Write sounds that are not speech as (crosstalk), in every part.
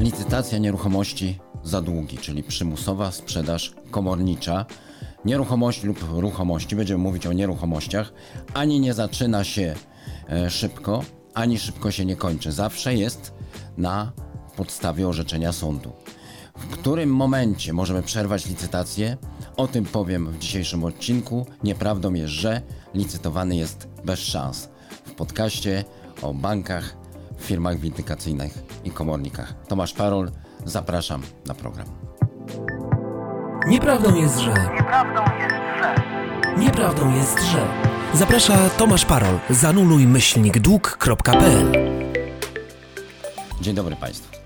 licytacja nieruchomości za długi, czyli przymusowa sprzedaż komornicza nieruchomości lub ruchomości, będziemy mówić o nieruchomościach, ani nie zaczyna się e, szybko, ani szybko się nie kończy. Zawsze jest na podstawie orzeczenia sądu. W którym momencie możemy przerwać licytację? O tym powiem w dzisiejszym odcinku. Nieprawdą jest, że licytowany jest bez szans. W podcaście o bankach, firmach windykacyjnych i komornikach. Tomasz Parol, zapraszam na program. Nieprawdą jest, że. Nieprawdą jest, że. Nieprawdą jest, że. Zaprasza Tomasz Parol. Zanuluj myślnik dług.pl. Dzień dobry Państwu.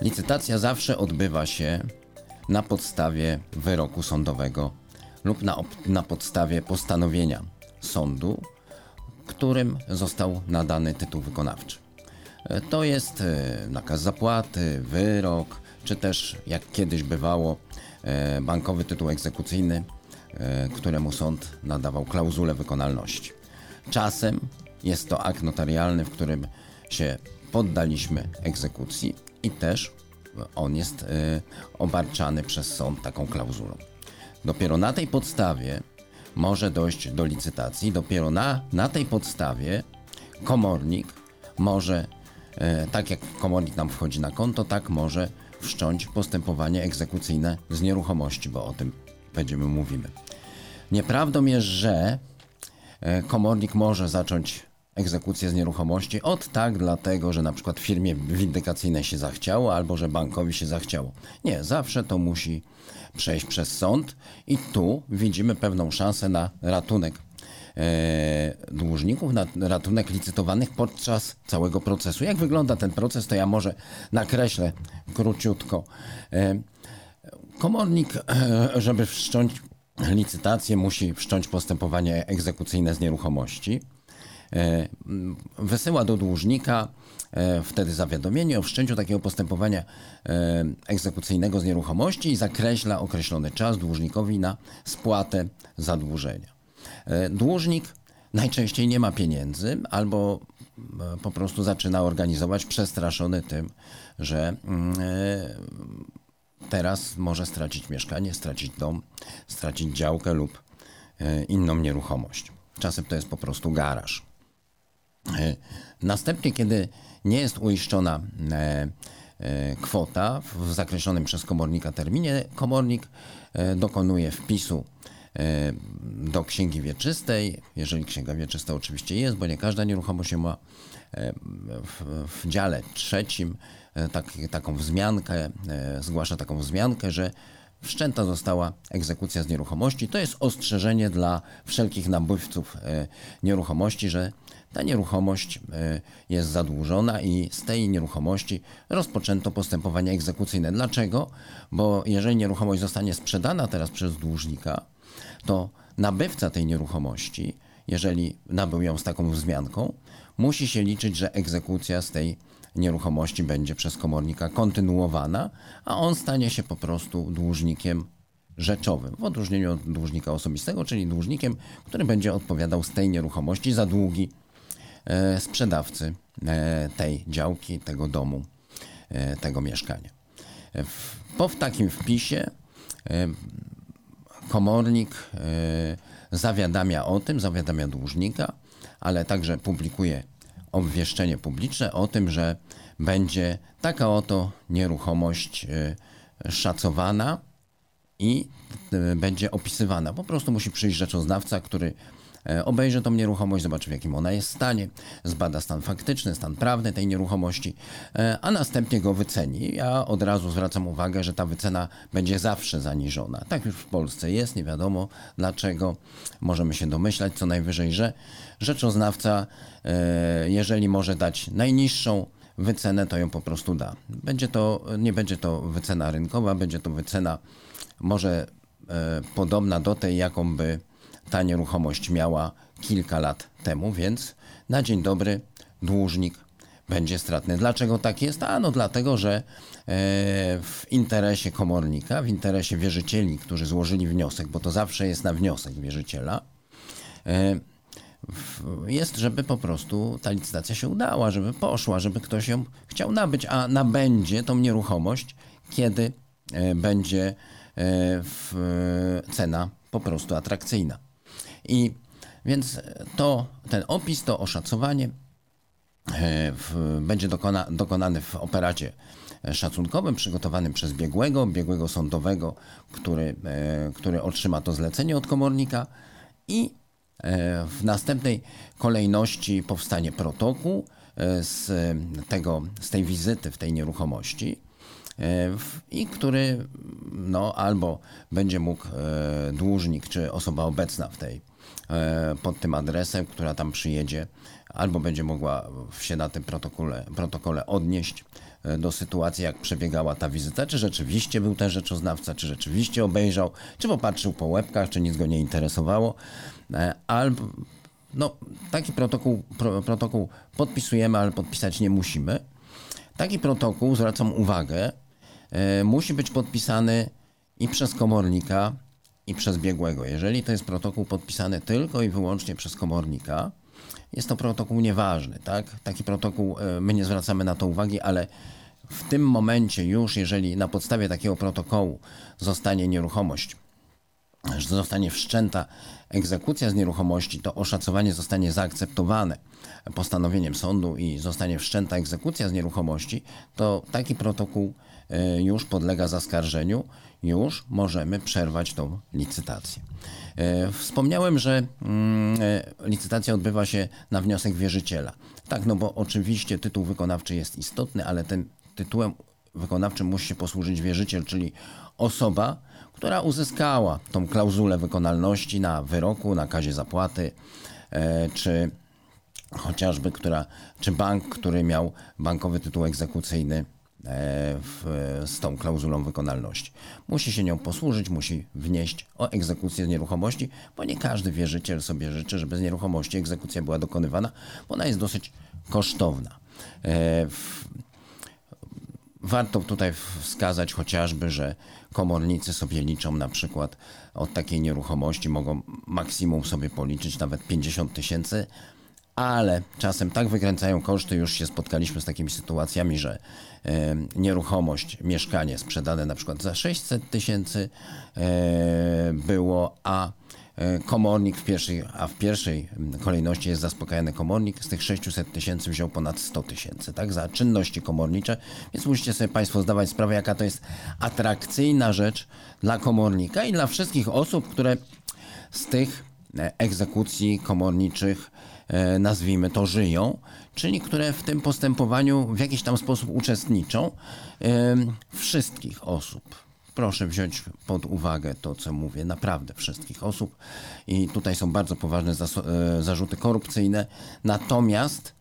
Licytacja zawsze odbywa się na podstawie wyroku sądowego lub na, na podstawie postanowienia sądu, którym został nadany tytuł wykonawczy. E, To jest e, nakaz zapłaty, wyrok, czy też jak kiedyś bywało, e, bankowy tytuł egzekucyjny, któremu sąd nadawał klauzulę wykonalności. Czasem jest to akt notarialny, w którym się poddaliśmy egzekucji i też on jest obarczany przez sąd taką klauzulą. Dopiero na tej podstawie może dojść do licytacji, dopiero na, na tej podstawie komornik może, tak jak komornik nam wchodzi na konto, tak może wszcząć postępowanie egzekucyjne z nieruchomości, bo o tym będziemy mówimy. Nieprawdą jest, że e, komornik może zacząć egzekucję z nieruchomości od tak dlatego, że na przykład firmie windykacyjnej się zachciało albo że bankowi się zachciało. Nie, zawsze to musi przejść przez sąd i tu widzimy pewną szansę na ratunek e, dłużników, na ratunek licytowanych podczas całego procesu. Jak wygląda ten proces, to ja może nakreślę króciutko. E, Komornik, e, żeby wszcząć licytację, musi wszcząć postępowanie egzekucyjne z nieruchomości. E, Wysyła do dłużnika e, wtedy zawiadomienie o wszczęciu takiego postępowania e, egzekucyjnego z nieruchomości i zakreśla określony czas dłużnikowi na spłatę zadłużenia. E, Dłużnik najczęściej nie ma pieniędzy albo e, po prostu zaczyna organizować przestraszony tym, że mm, e, teraz może stracić mieszkanie, stracić dom, stracić działkę lub inną nieruchomość. Czasem to jest po prostu garaż. Następnie, kiedy nie jest uiszczona kwota w zakreślonym przez komornika terminie, komornik dokonuje wpisu do księgi wieczystej, jeżeli księga wieczysta oczywiście jest, bo nie każda nieruchomość ma e, w, w dziale trzecim e, tak, taką wzmiankę, e, zgłasza taką wzmiankę, że wszczęta została egzekucja z nieruchomości. To jest ostrzeżenie dla wszelkich nabywców e, nieruchomości, że ta nieruchomość e, jest zadłużona i z tej nieruchomości rozpoczęto postępowanie egzekucyjne. Dlaczego? Bo jeżeli nieruchomość zostanie sprzedana teraz przez dłużnika, to nabywca tej nieruchomości, jeżeli nabył ją z taką wzmianką, musi się liczyć, że egzekucja z tej nieruchomości będzie przez komornika kontynuowana, a on stanie się po prostu dłużnikiem rzeczowym, w odróżnieniu od dłużnika osobistego, czyli dłużnikiem, który będzie odpowiadał z tej nieruchomości za długi e, sprzedawcy e, tej działki, tego domu, e, tego mieszkania. W, po w takim wpisie e, komornik e, zawiadamia o tym, zawiadamia dłużnika, ale także publikuje obwieszczenie publiczne o tym, że będzie taka oto nieruchomość e, szacowana i e, będzie opisywana. Po prostu musi przyjść rzeczoznawca, który obejrzy tą nieruchomość, zobaczy w jakim ona jest stanie, zbada stan faktyczny, stan prawny tej nieruchomości, e, a następnie go wyceni. Ja od razu zwracam uwagę, że ta wycena będzie zawsze zaniżona. Tak już w Polsce jest, nie wiadomo dlaczego. Możemy się domyślać co najwyżej, że rzeczoznawca, e, jeżeli może dać najniższą wycenę, to ją po prostu da. Będzie to, nie będzie to wycena rynkowa, będzie to wycena może e, podobna do tej, jaką by ta nieruchomość miała kilka lat temu, więc na dzień dobry dłużnik będzie stratny. Dlaczego tak jest? A no dlatego, że e, w interesie komornika, w interesie wierzycieli, którzy złożyli wniosek, bo to zawsze jest na wniosek wierzyciela, e, jest, żeby po prostu ta licytacja się udała, żeby poszła, żeby ktoś ją chciał nabyć, a nabędzie tą nieruchomość, kiedy e, będzie cena po prostu atrakcyjna. I więc to, ten opis, to oszacowanie e, w, będzie dokona, dokonany w operacie szacunkowym przygotowanym przez biegłego, biegłego sądowego, który, e, który otrzyma to zlecenie od komornika i e, w następnej kolejności powstanie protokół z, tego, z tej wizyty w tej nieruchomości i który no, albo będzie mógł dłużnik czy osoba obecna w tej pod tym adresem, która tam przyjedzie, albo będzie mogła się na tym protokole, protokole odnieść e, do sytuacji, jak przebiegała ta wizyta, czy rzeczywiście był ten rzeczoznawca, czy rzeczywiście obejrzał, czy popatrzył po łebkach, czy nic go nie interesowało, e, albo no, taki protokół, pro, protokół podpisujemy, ale podpisać nie musimy. Taki protokół, zwracam uwagę, e, musi być podpisany i przez komornika, i przez biegłego. Jeżeli to jest protokół podpisany tylko i wyłącznie przez komornika, jest to protokół nieważny, tak? Taki protokół, e, my nie zwracamy na to uwagi, ale w tym momencie już, jeżeli na podstawie takiego protokołu zostanie nieruchomość zostanie wszczęta egzekucja z nieruchomości, to oszacowanie zostanie zaakceptowane postanowieniem sądu i zostanie wszczęta egzekucja z nieruchomości, to taki protokół e, już podlega zaskarżeniu, już możemy przerwać tą licytację. E, Wspomniałem, że mm, e, licytacja odbywa się na wniosek wierzyciela. Tak, no bo oczywiście tytuł wykonawczy jest istotny, ale tym tytułem wykonawczym musi się posłużyć wierzyciel, czyli osoba, która uzyskała tą klauzulę wykonalności na wyroku, nakazie zapłaty, e, czy chociażby, która, czy bank, który miał bankowy tytuł egzekucyjny w, z tą klauzulą wykonalności. Musi się nią posłużyć, musi wnieść o egzekucję z nieruchomości, bo nie każdy wierzyciel sobie życzy, żeby z nieruchomości egzekucja była dokonywana, bo ona jest dosyć kosztowna. E, w, Warto tutaj wskazać chociażby, że komornicy sobie liczą na przykład od takiej nieruchomości, mogą maksimum sobie policzyć nawet 50 tysięcy, ale czasem tak wykręcają koszty, już się spotkaliśmy z takimi sytuacjami, że nieruchomość, mieszkanie sprzedane na przykład za 600 tysięcy e, było, a e, komornik w pierwszej, a w pierwszej kolejności jest zaspokajany komornik, z tych 600 tysięcy wziął ponad 100 tysięcy, tak, za czynności komornicze, więc musicie sobie Państwo zdawać sprawę, jaka to jest atrakcyjna rzecz dla komornika i dla wszystkich osób, które z tych e, egzekucji komorniczych, nazwijmy to, żyją, czyli które w tym postępowaniu w jakiś tam sposób uczestniczą, em, wszystkich osób. Proszę wziąć pod uwagę to, co mówię, naprawdę wszystkich osób. I tutaj są bardzo poważne e, zarzuty korupcyjne. Natomiast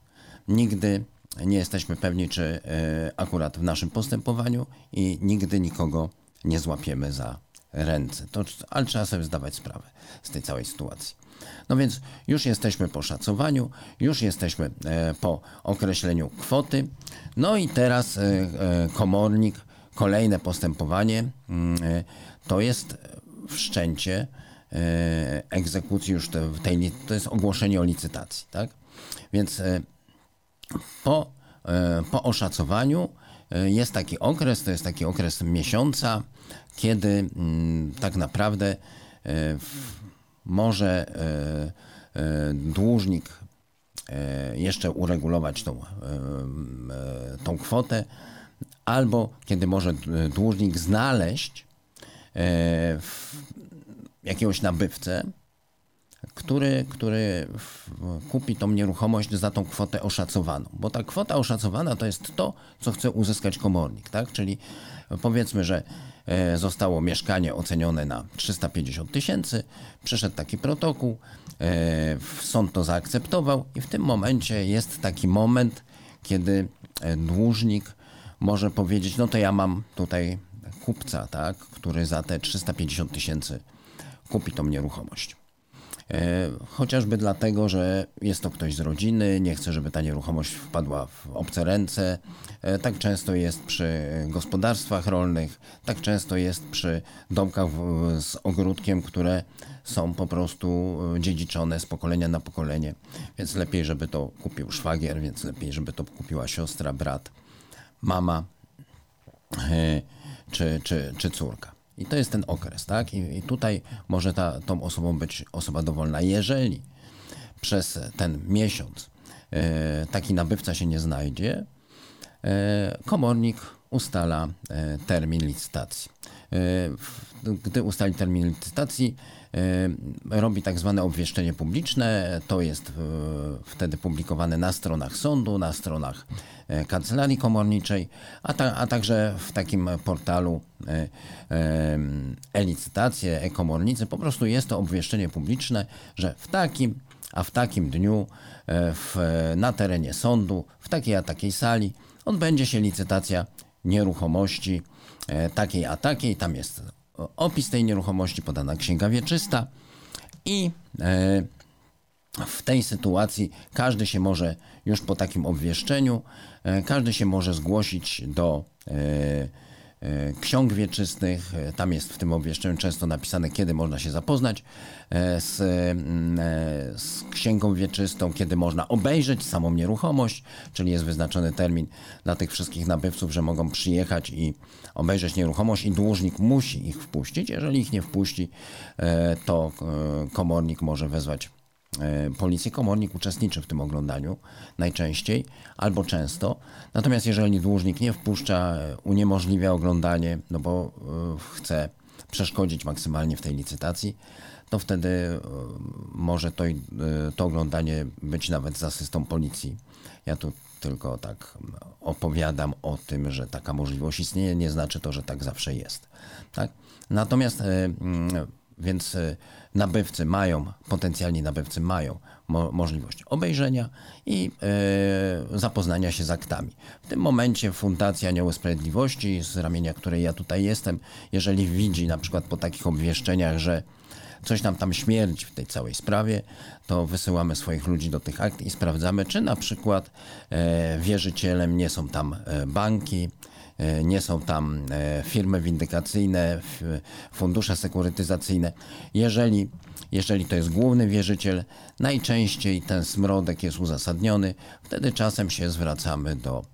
nigdy nie jesteśmy pewni, czy e, akurat w naszym postępowaniu i nigdy nikogo nie złapiemy za ręce. To, ale trzeba sobie zdawać sprawę z tej całej sytuacji. No więc już jesteśmy po szacowaniu, już jesteśmy e, po określeniu kwoty. No i teraz e, e, komornik, kolejne postępowanie mm, to jest wszczęcie egzekucji już w tej, to jest ogłoszenie o licytacji, tak? Więc po, po oszacowaniu jest taki okres, to jest taki okres miesiąca, kiedy mm, tak naprawdę e, może e, e, dłużnik jeszcze uregulować tą, tą kwotę, albo kiedy może dłużnik znaleźć jakiegoś nabywcę, który, który kupi tą nieruchomość za tą kwotę oszacowaną. Bo ta kwota oszacowana to jest to, co chce uzyskać komornik, tak? Czyli powiedzmy, że zostało mieszkanie ocenione na 350 tysięcy, przyszedł taki protokół, e, sąd to zaakceptował i w tym momencie jest taki moment, kiedy e, dłużnik może powiedzieć, no to ja mam tutaj kupca, tak, który za te 350 tysięcy kupi tą nieruchomość. E, chociażby dlatego, że jest to ktoś z rodziny, nie chce, żeby ta nieruchomość wpadła w obce ręce. E, tak często jest przy gospodarstwach rolnych, tak często jest przy domkach z ogródkiem, które są po prostu e, dziedziczone z pokolenia na pokolenie. Więc lepiej, żeby to kupił szwagier, więc lepiej, żeby to kupiła siostra, brat, mama czy, czy, czy córka. I to jest ten okres, tak? I, i tutaj może ta, tą osobą być osoba dowolna. Jeżeli przez ten miesiąc e, taki nabywca się nie znajdzie, e, komornik ustala e, termin licytacji. Gdy ustali termin licytacji, robi tak zwane obwieszczenie publiczne. To jest wtedy publikowane na stronach sądu, na stronach kancelarii komorniczej, a, ta, a także w takim portalu e-licytacje, e-komornicy. Po prostu jest to obwieszczenie publiczne, że w takim a w takim dniu w, na terenie sądu, w takiej a takiej sali odbędzie się licytacja nieruchomości e, takiej a takiej. Tam jest opis tej nieruchomości, podana księga wieczysta i e, w tej sytuacji każdy się może już po takim obwieszczeniu, e, każdy się może zgłosić do E, ksiąg wieczystych. Tam jest w tym obwieszczeniu często napisane, kiedy można się zapoznać z, mm, z księgą wieczystą, kiedy można obejrzeć samą nieruchomość, czyli jest wyznaczony termin dla tych wszystkich nabywców, że mogą przyjechać i obejrzeć nieruchomość i dłużnik musi ich wpuścić. Jeżeli ich nie wpuści, to komornik może wezwać E, policji komornik uczestniczy w tym oglądaniu najczęściej albo często. Natomiast jeżeli dłużnik nie wpuszcza, e, uniemożliwia oglądanie, no bo e, chce przeszkodzić maksymalnie w tej licytacji, to wtedy może to, to oglądanie być nawet z asystą policji. Ja tu tylko tak opowiadam o tym, że taka możliwość istnieje, nie znaczy to, że tak zawsze jest. Tak? Natomiast więc e, nabywcy mają, potencjalni nabywcy mają mo możliwość obejrzenia i e, zapoznania się z aktami. W tym momencie Fundacja Anioły Sprawiedliwości, z ramienia której ja tutaj jestem, jeżeli widzi na przykład po takich obwieszczeniach, że coś nam tam śmierdzi w tej całej sprawie, to wysyłamy swoich ludzi do tych akt i sprawdzamy, czy na przykład e, wierzycielem nie są tam e, banki, E, nie są tam firmy windykacyjne, fundusze sekurytyzacyjne. Jeżeli, jeżeli to jest główny wierzyciel, najczęściej ten smrodek jest uzasadniony, wtedy czasem się zwracamy do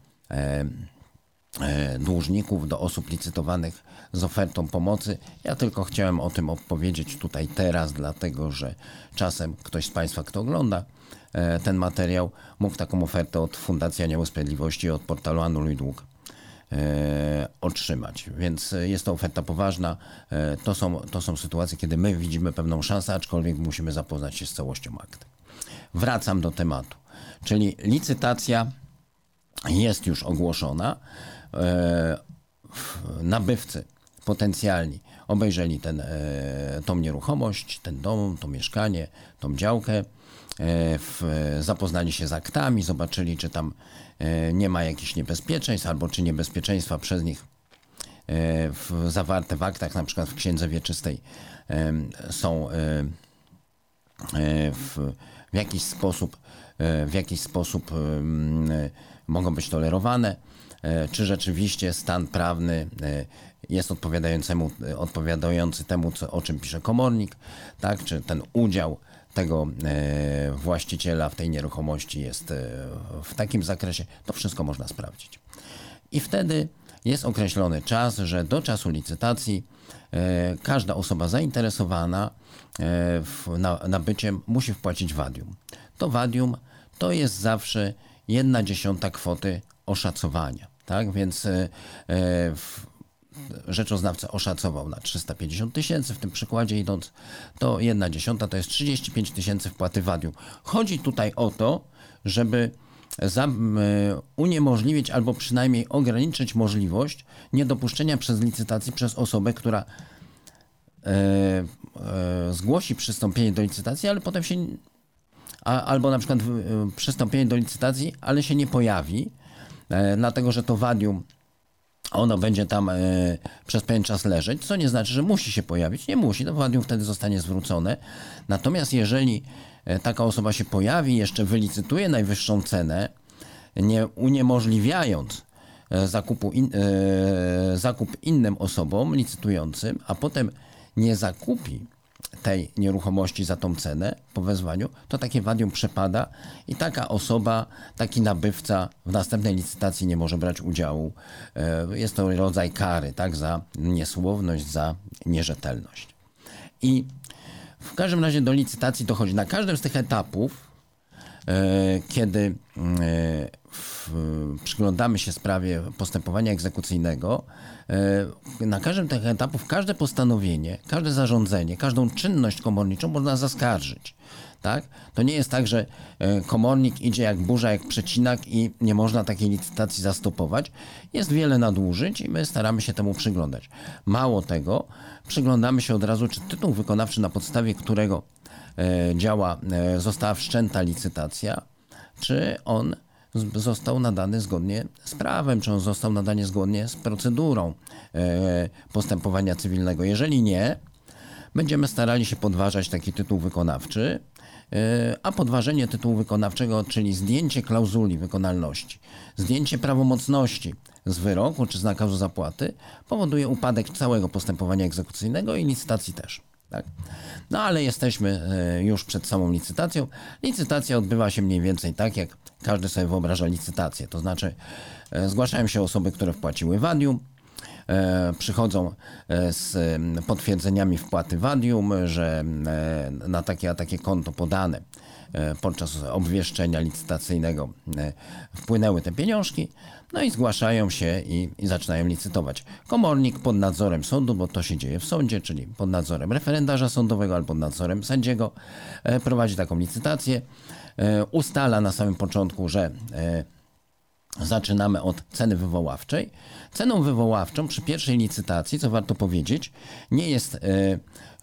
dłużników, do osób licytowanych z ofertą pomocy. Ja tylko chciałem o tym opowiedzieć tutaj teraz, dlatego że czasem ktoś z Państwa, kto ogląda ten materiał, mógł taką ofertę od Fundacji Anioły Sprawiedliwości, od portalu Anuluj Dług E, otrzymać. Więc jest to oferta poważna. E, to są, to są sytuacje, kiedy my widzimy pewną szansę, aczkolwiek musimy zapoznać się z całością akt. Wracam do tematu. Czyli licytacja jest już ogłoszona. E, nabywcy potencjalni obejrzeli ten, tą nieruchomość, ten dom, to mieszkanie, tą działkę, w, zapoznali się z aktami, zobaczyli, czy tam E, nie ma jakichś niebezpieczeństw, albo czy niebezpieczeństwa przez nich e, w, zawarte w aktach, na przykład w księdze wieczystej, e, są w, w jakiś sposób, w jakiś sposób mogą być tolerowane, czy rzeczywiście stan prawny jest odpowiadającemu, odpowiadający temu, co, o czym pisze komornik, tak, czy ten udział tego e, właściciela w tej nieruchomości jest e, w takim zakresie, to wszystko można sprawdzić. I wtedy jest określony czas, że do czasu licytacji e, każda osoba zainteresowana nabyciem musi wpłacić wadium. To wadium to jest zawsze jedna dziesiąta kwoty oszacowania. Tak, więc w, rzeczoznawca oszacował na 350 tysięcy, w tym przykładzie idąc, to jedna dziesiąta to jest 35 tysięcy wpłaty wadium. Chodzi tutaj o to, żeby e, uniemożliwić albo przynajmniej ograniczyć możliwość niedopuszczenia przez licytacji przez osobę, która e, e, zgłosi przystąpienie do licytacji, ale potem się a, albo na przykład e, przystąpienie do licytacji, ale się nie pojawi, e, dlatego że to wadium ono będzie tam e, przez pewien czas leżeć, co nie znaczy, że musi się pojawić. Nie musi, to wadium wtedy zostanie zwrócone. Natomiast jeżeli e, taka osoba się pojawi, jeszcze wylicytuje najwyższą cenę, nie uniemożliwiając e, zakupu in, e, zakup innym osobom licytującym, a potem nie zakupi tej nieruchomości za tą cenę po wezwaniu, to takie wadium przepada i taka osoba, taki nabywca w następnej licytacji nie może brać udziału. E, Jest to rodzaj kary, tak, za niesłowność, za nierzetelność. I w każdym razie do licytacji dochodzi na każdym z tych etapów, kiedy e, w, przyglądamy się sprawie postępowania egzekucyjnego, e, na każdym z tych etapów każde postanowienie, każde zarządzenie, każdą czynność komorniczą można zaskarżyć. Tak? To nie jest tak, że e, komornik idzie jak burza, jak przecinak i nie można takiej licytacji zastopować. Jest wiele nadużyć i my staramy się temu przyglądać. Mało tego, przyglądamy się od razu, czy tytuł wykonawczy, na podstawie którego e, działa, e, została wszczęta licytacja, czy on został nadany zgodnie z prawem, czy on został nadany zgodnie z procedurą e, postępowania cywilnego. Jeżeli nie, będziemy starali się podważać taki tytuł wykonawczy, e, a podważenie tytułu wykonawczego, czyli zdjęcie klauzuli wykonalności, zdjęcie prawomocności z wyroku czy z nakazu zapłaty, powoduje upadek całego postępowania egzekucyjnego i licytacji też. Tak? No ale jesteśmy e, już przed samą licytacją. Licytacja odbywa się mniej więcej tak, jak każdy sobie wyobraża licytację. To znaczy, e, zgłaszają się osoby, które wpłaciły wadium, e, przychodzą z potwierdzeniami wpłaty wadium, że na takie a takie konto podane podczas obwieszczenia licytacyjnego wpłynęły te pieniążki, no i zgłaszają się i, i zaczynają licytować. Komornik pod nadzorem sądu, bo to się dzieje w sądzie, czyli pod nadzorem referendarza sądowego albo pod nadzorem sędziego, e, prowadzi taką licytację, e, ustala na samym początku, że e, Zaczynamy od ceny wywoławczej. Ceną wywoławczą przy pierwszej licytacji, co warto powiedzieć, nie jest e,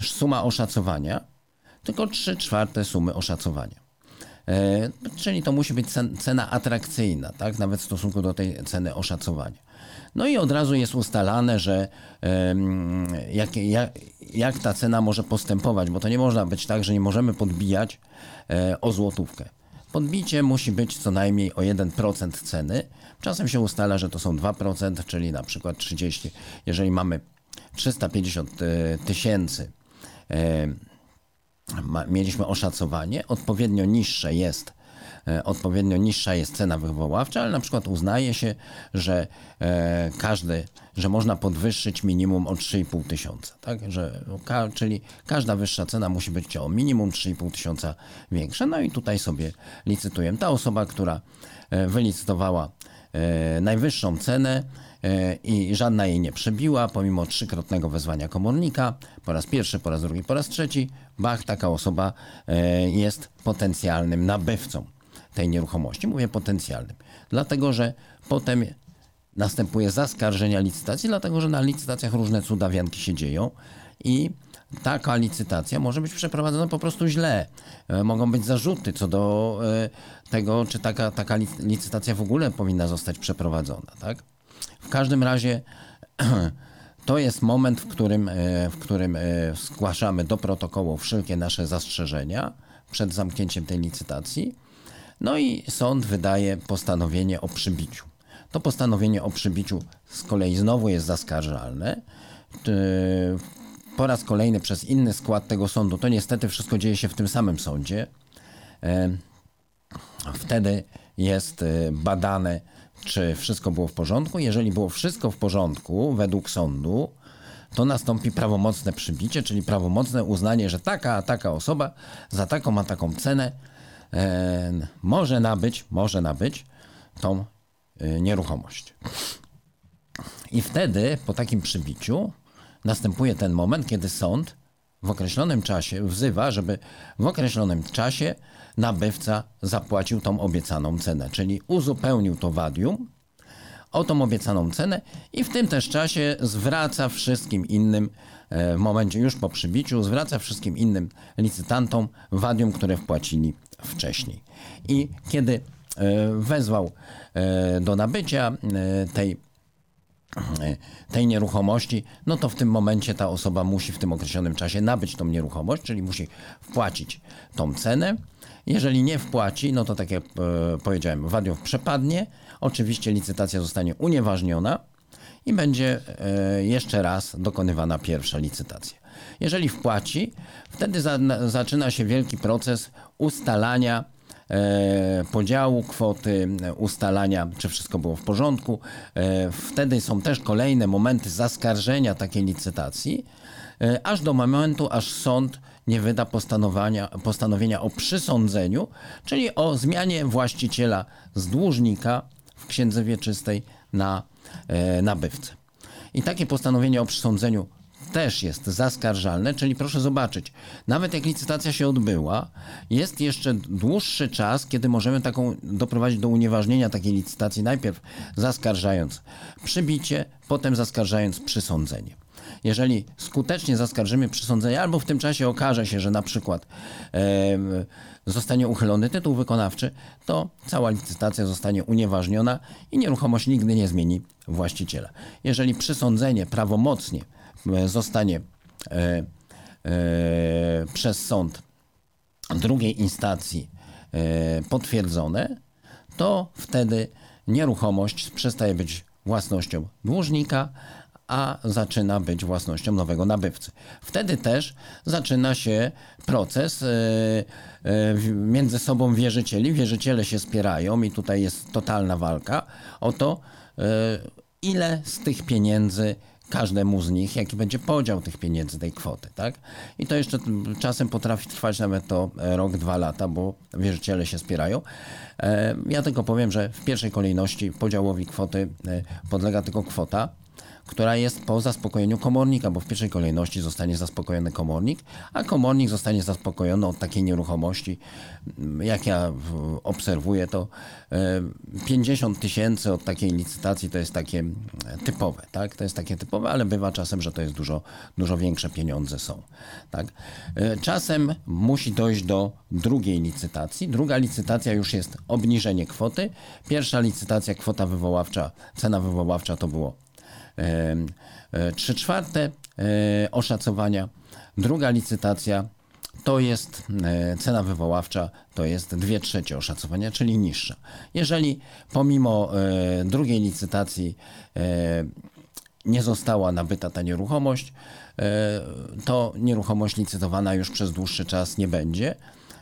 suma oszacowania, tylko 3 czwarte sumy oszacowania. E, czyli to musi być cen, cena atrakcyjna, tak? nawet w stosunku do tej ceny oszacowania. No i od razu jest ustalane, że jak, jak, jak ta cena może postępować, bo to nie można być tak, że nie możemy podbijać e, o złotówkę. Podbicie musi być co najmniej o 1% ceny. Czasem się ustala, że to są 2%, czyli na przykład 30. Jeżeli mamy 350 e, tysięcy, mieliśmy oszacowanie, odpowiednio niższe jest e, odpowiednio niższa jest cena wywoławcza, ale na przykład uznaje się, że e, każdy, że można podwyższyć minimum o 3,5 tysiąca, tak? Że, ka, czyli każda wyższa cena musi być o minimum 3,5 tysiąca większa. No i tutaj sobie licytujemy. Ta osoba, która e, wylicytowała najwyższą cenę i żadna jej nie przebiła, pomimo trzykrotnego wezwania komornika, po raz pierwszy, po raz drugi, po raz trzeci, bach, taka osoba e, jest potencjalnym nabywcą tej nieruchomości. Mówię potencjalnym, dlatego że potem następuje zaskarżenia licytacji, dlatego że na licytacjach różne cudawianki się dzieją i taka licytacja może być przeprowadzona po prostu źle. E, Mogą być zarzuty co do e, tego, czy taka, taka lic- licytacja w ogóle powinna zostać przeprowadzona. Tak? W każdym razie (clears throat) to jest moment, w którym, e, w którym e, zgłaszamy do protokołu wszelkie nasze zastrzeżenia przed zamknięciem tej licytacji. No i sąd wydaje postanowienie o przybiciu. To postanowienie o przybiciu z kolei znowu jest zaskarżalne. Po raz kolejny przez inny skład tego sądu. To niestety wszystko dzieje się w tym samym sądzie. E, Wtedy jest badane, czy wszystko było w porządku. Jeżeli było wszystko w porządku według sądu, to nastąpi prawomocne przybicie, czyli prawomocne uznanie, że taka a taka osoba za taką a taką cenę e, może nabyć, może nabyć tą e, nieruchomość. I wtedy, po takim przybiciu, następuje ten moment, kiedy sąd w określonym czasie wzywa, żeby w określonym czasie nabywca zapłacił tą obiecaną cenę, czyli uzupełnił to wadium o tą obiecaną cenę i w tym też czasie zwraca wszystkim innym, e, w momencie już po przybiciu, zwraca wszystkim innym licytantom wadium, które wpłacili wcześniej. I kiedy e, wezwał e, do nabycia tej tej nieruchomości, no to w tym momencie ta osoba musi w tym określonym czasie nabyć tą nieruchomość, czyli musi wpłacić tą cenę. Jeżeli nie wpłaci, no to tak jak e, powiedziałem, wadiów przepadnie, oczywiście licytacja zostanie unieważniona i będzie e, jeszcze raz dokonywana pierwsza licytacja. Jeżeli wpłaci, wtedy za, na, zaczyna się wielki proces ustalania podziału kwoty, e, ustalania, czy wszystko było w porządku. E, wtedy są też kolejne momenty zaskarżenia takiej licytacji, e, aż do momentu, aż sąd nie wyda postanowienia, postanowienia o przysądzeniu, czyli o zmianie właściciela z dłużnika w księdze wieczystej na e, nabywcę. I takie postanowienie o przysądzeniu też jest zaskarżalne, czyli proszę zobaczyć, nawet jak licytacja się odbyła, jest jeszcze dłuższy czas, kiedy możemy taką doprowadzić do unieważnienia takiej licytacji, najpierw zaskarżając przybicie, potem zaskarżając przysądzenie. Jeżeli skutecznie zaskarżymy przysądzenie, albo w tym czasie okaże się, że na przykład em, zostanie uchylony tytuł wykonawczy, to cała licytacja zostanie unieważniona i nieruchomość nigdy nie zmieni właściciela. Jeżeli przysądzenie prawomocnie e, zostanie e, e, przez sąd drugiej instancji e, potwierdzone, to wtedy nieruchomość przestaje być własnością dłużnika, a zaczyna być własnością nowego nabywcy. Wtedy też zaczyna się proces e, e, między sobą wierzycieli. Wierzyciele się spierają i tutaj jest totalna walka o to, e, ile z tych pieniędzy każdemu z nich, jaki będzie podział tych pieniędzy, tej kwoty, tak? I to jeszcze czasem potrafi trwać nawet to e, rok, dwa lata, bo wierzyciele się spierają. E, Ja tylko powiem, że w pierwszej kolejności podziałowi kwoty e, podlega tylko kwota, która jest po zaspokojeniu komornika, bo w pierwszej kolejności zostanie zaspokojony komornik, a komornik zostanie zaspokojony od takiej nieruchomości, mm, jak ja obserwuję, to e, 50 tysięcy od takiej licytacji to jest takie mm, typowe, tak? To jest takie typowe, ale bywa czasem, że to jest dużo, dużo większe pieniądze są, tak? E, Czasem musi dojść do drugiej licytacji. Druga licytacja już jest obniżenie kwoty. Pierwsza licytacja, kwota wywoławcza, cena wywoławcza to było 3 czwarte e, oszacowania. Druga licytacja to jest e, cena wywoławcza, to jest 2 trzecie oszacowania, czyli niższa. Jeżeli pomimo e, drugiej licytacji e, nie została nabyta ta nieruchomość, e, to nieruchomość licytowana już przez dłuższy czas nie będzie.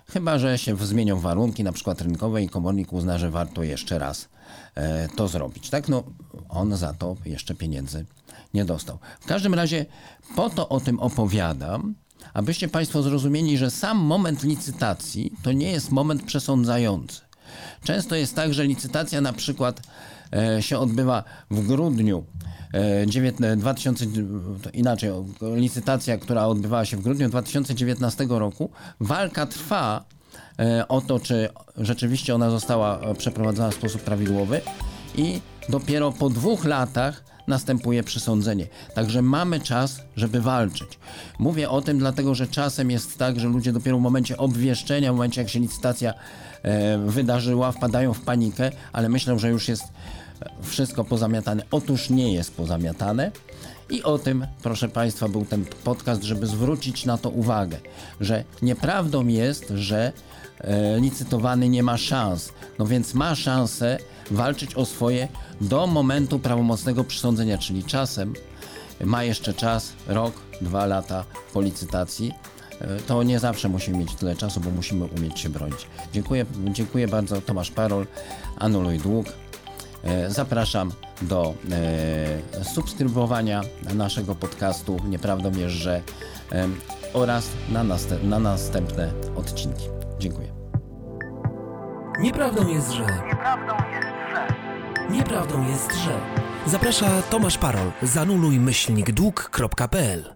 Chyba, że się zmienią warunki, na przykład rynkowe i komornik uzna, że warto jeszcze raz e, to zrobić. Tak, no on za to jeszcze pieniędzy nie dostał. W każdym razie po to o tym opowiadam, abyście Państwo zrozumieli, że sam moment licytacji to nie jest moment przesądzający. Często jest tak, że licytacja na przykład e, się odbywa w grudniu e, 19, 2000, to inaczej, o, licytacja, która odbywała się w grudniu 2019 roku, walka trwa e, o to, czy rzeczywiście ona została e, przeprowadzona w sposób prawidłowy i dopiero po dwóch latach następuje przysądzenie. Także mamy czas, żeby walczyć. Mówię o tym dlatego, że czasem jest tak, że ludzie dopiero w momencie obwieszczenia, w momencie jak się licytacja e, wydarzyła, wpadają w panikę, ale myślę, że już jest wszystko pozamiatane. Otóż nie jest pozamiatane. I o tym, proszę Państwa, był ten podcast, żeby zwrócić na to uwagę, że nieprawdą jest, że e, licytowany nie ma szans. No więc ma szansę walczyć o swoje do momentu prawomocnego przysądzenia, czyli czasem ma jeszcze czas, rok, dwa lata po licytacji. E, To nie zawsze musimy mieć tyle czasu, bo musimy umieć się bronić. Dziękuję, dziękuję bardzo. Tomasz Parol, Anuluj Dług. E, Zapraszam do e, subskrybowania naszego podcastu Nieprawdą jest, że oraz na, następ, na następne odcinki. Dziękuję. Nieprawdą jest, że. Nieprawdą jest, że... Nieprawdą jest, że. Zaprasza Tomasz Parol. Zanuluj myślnik dług.pl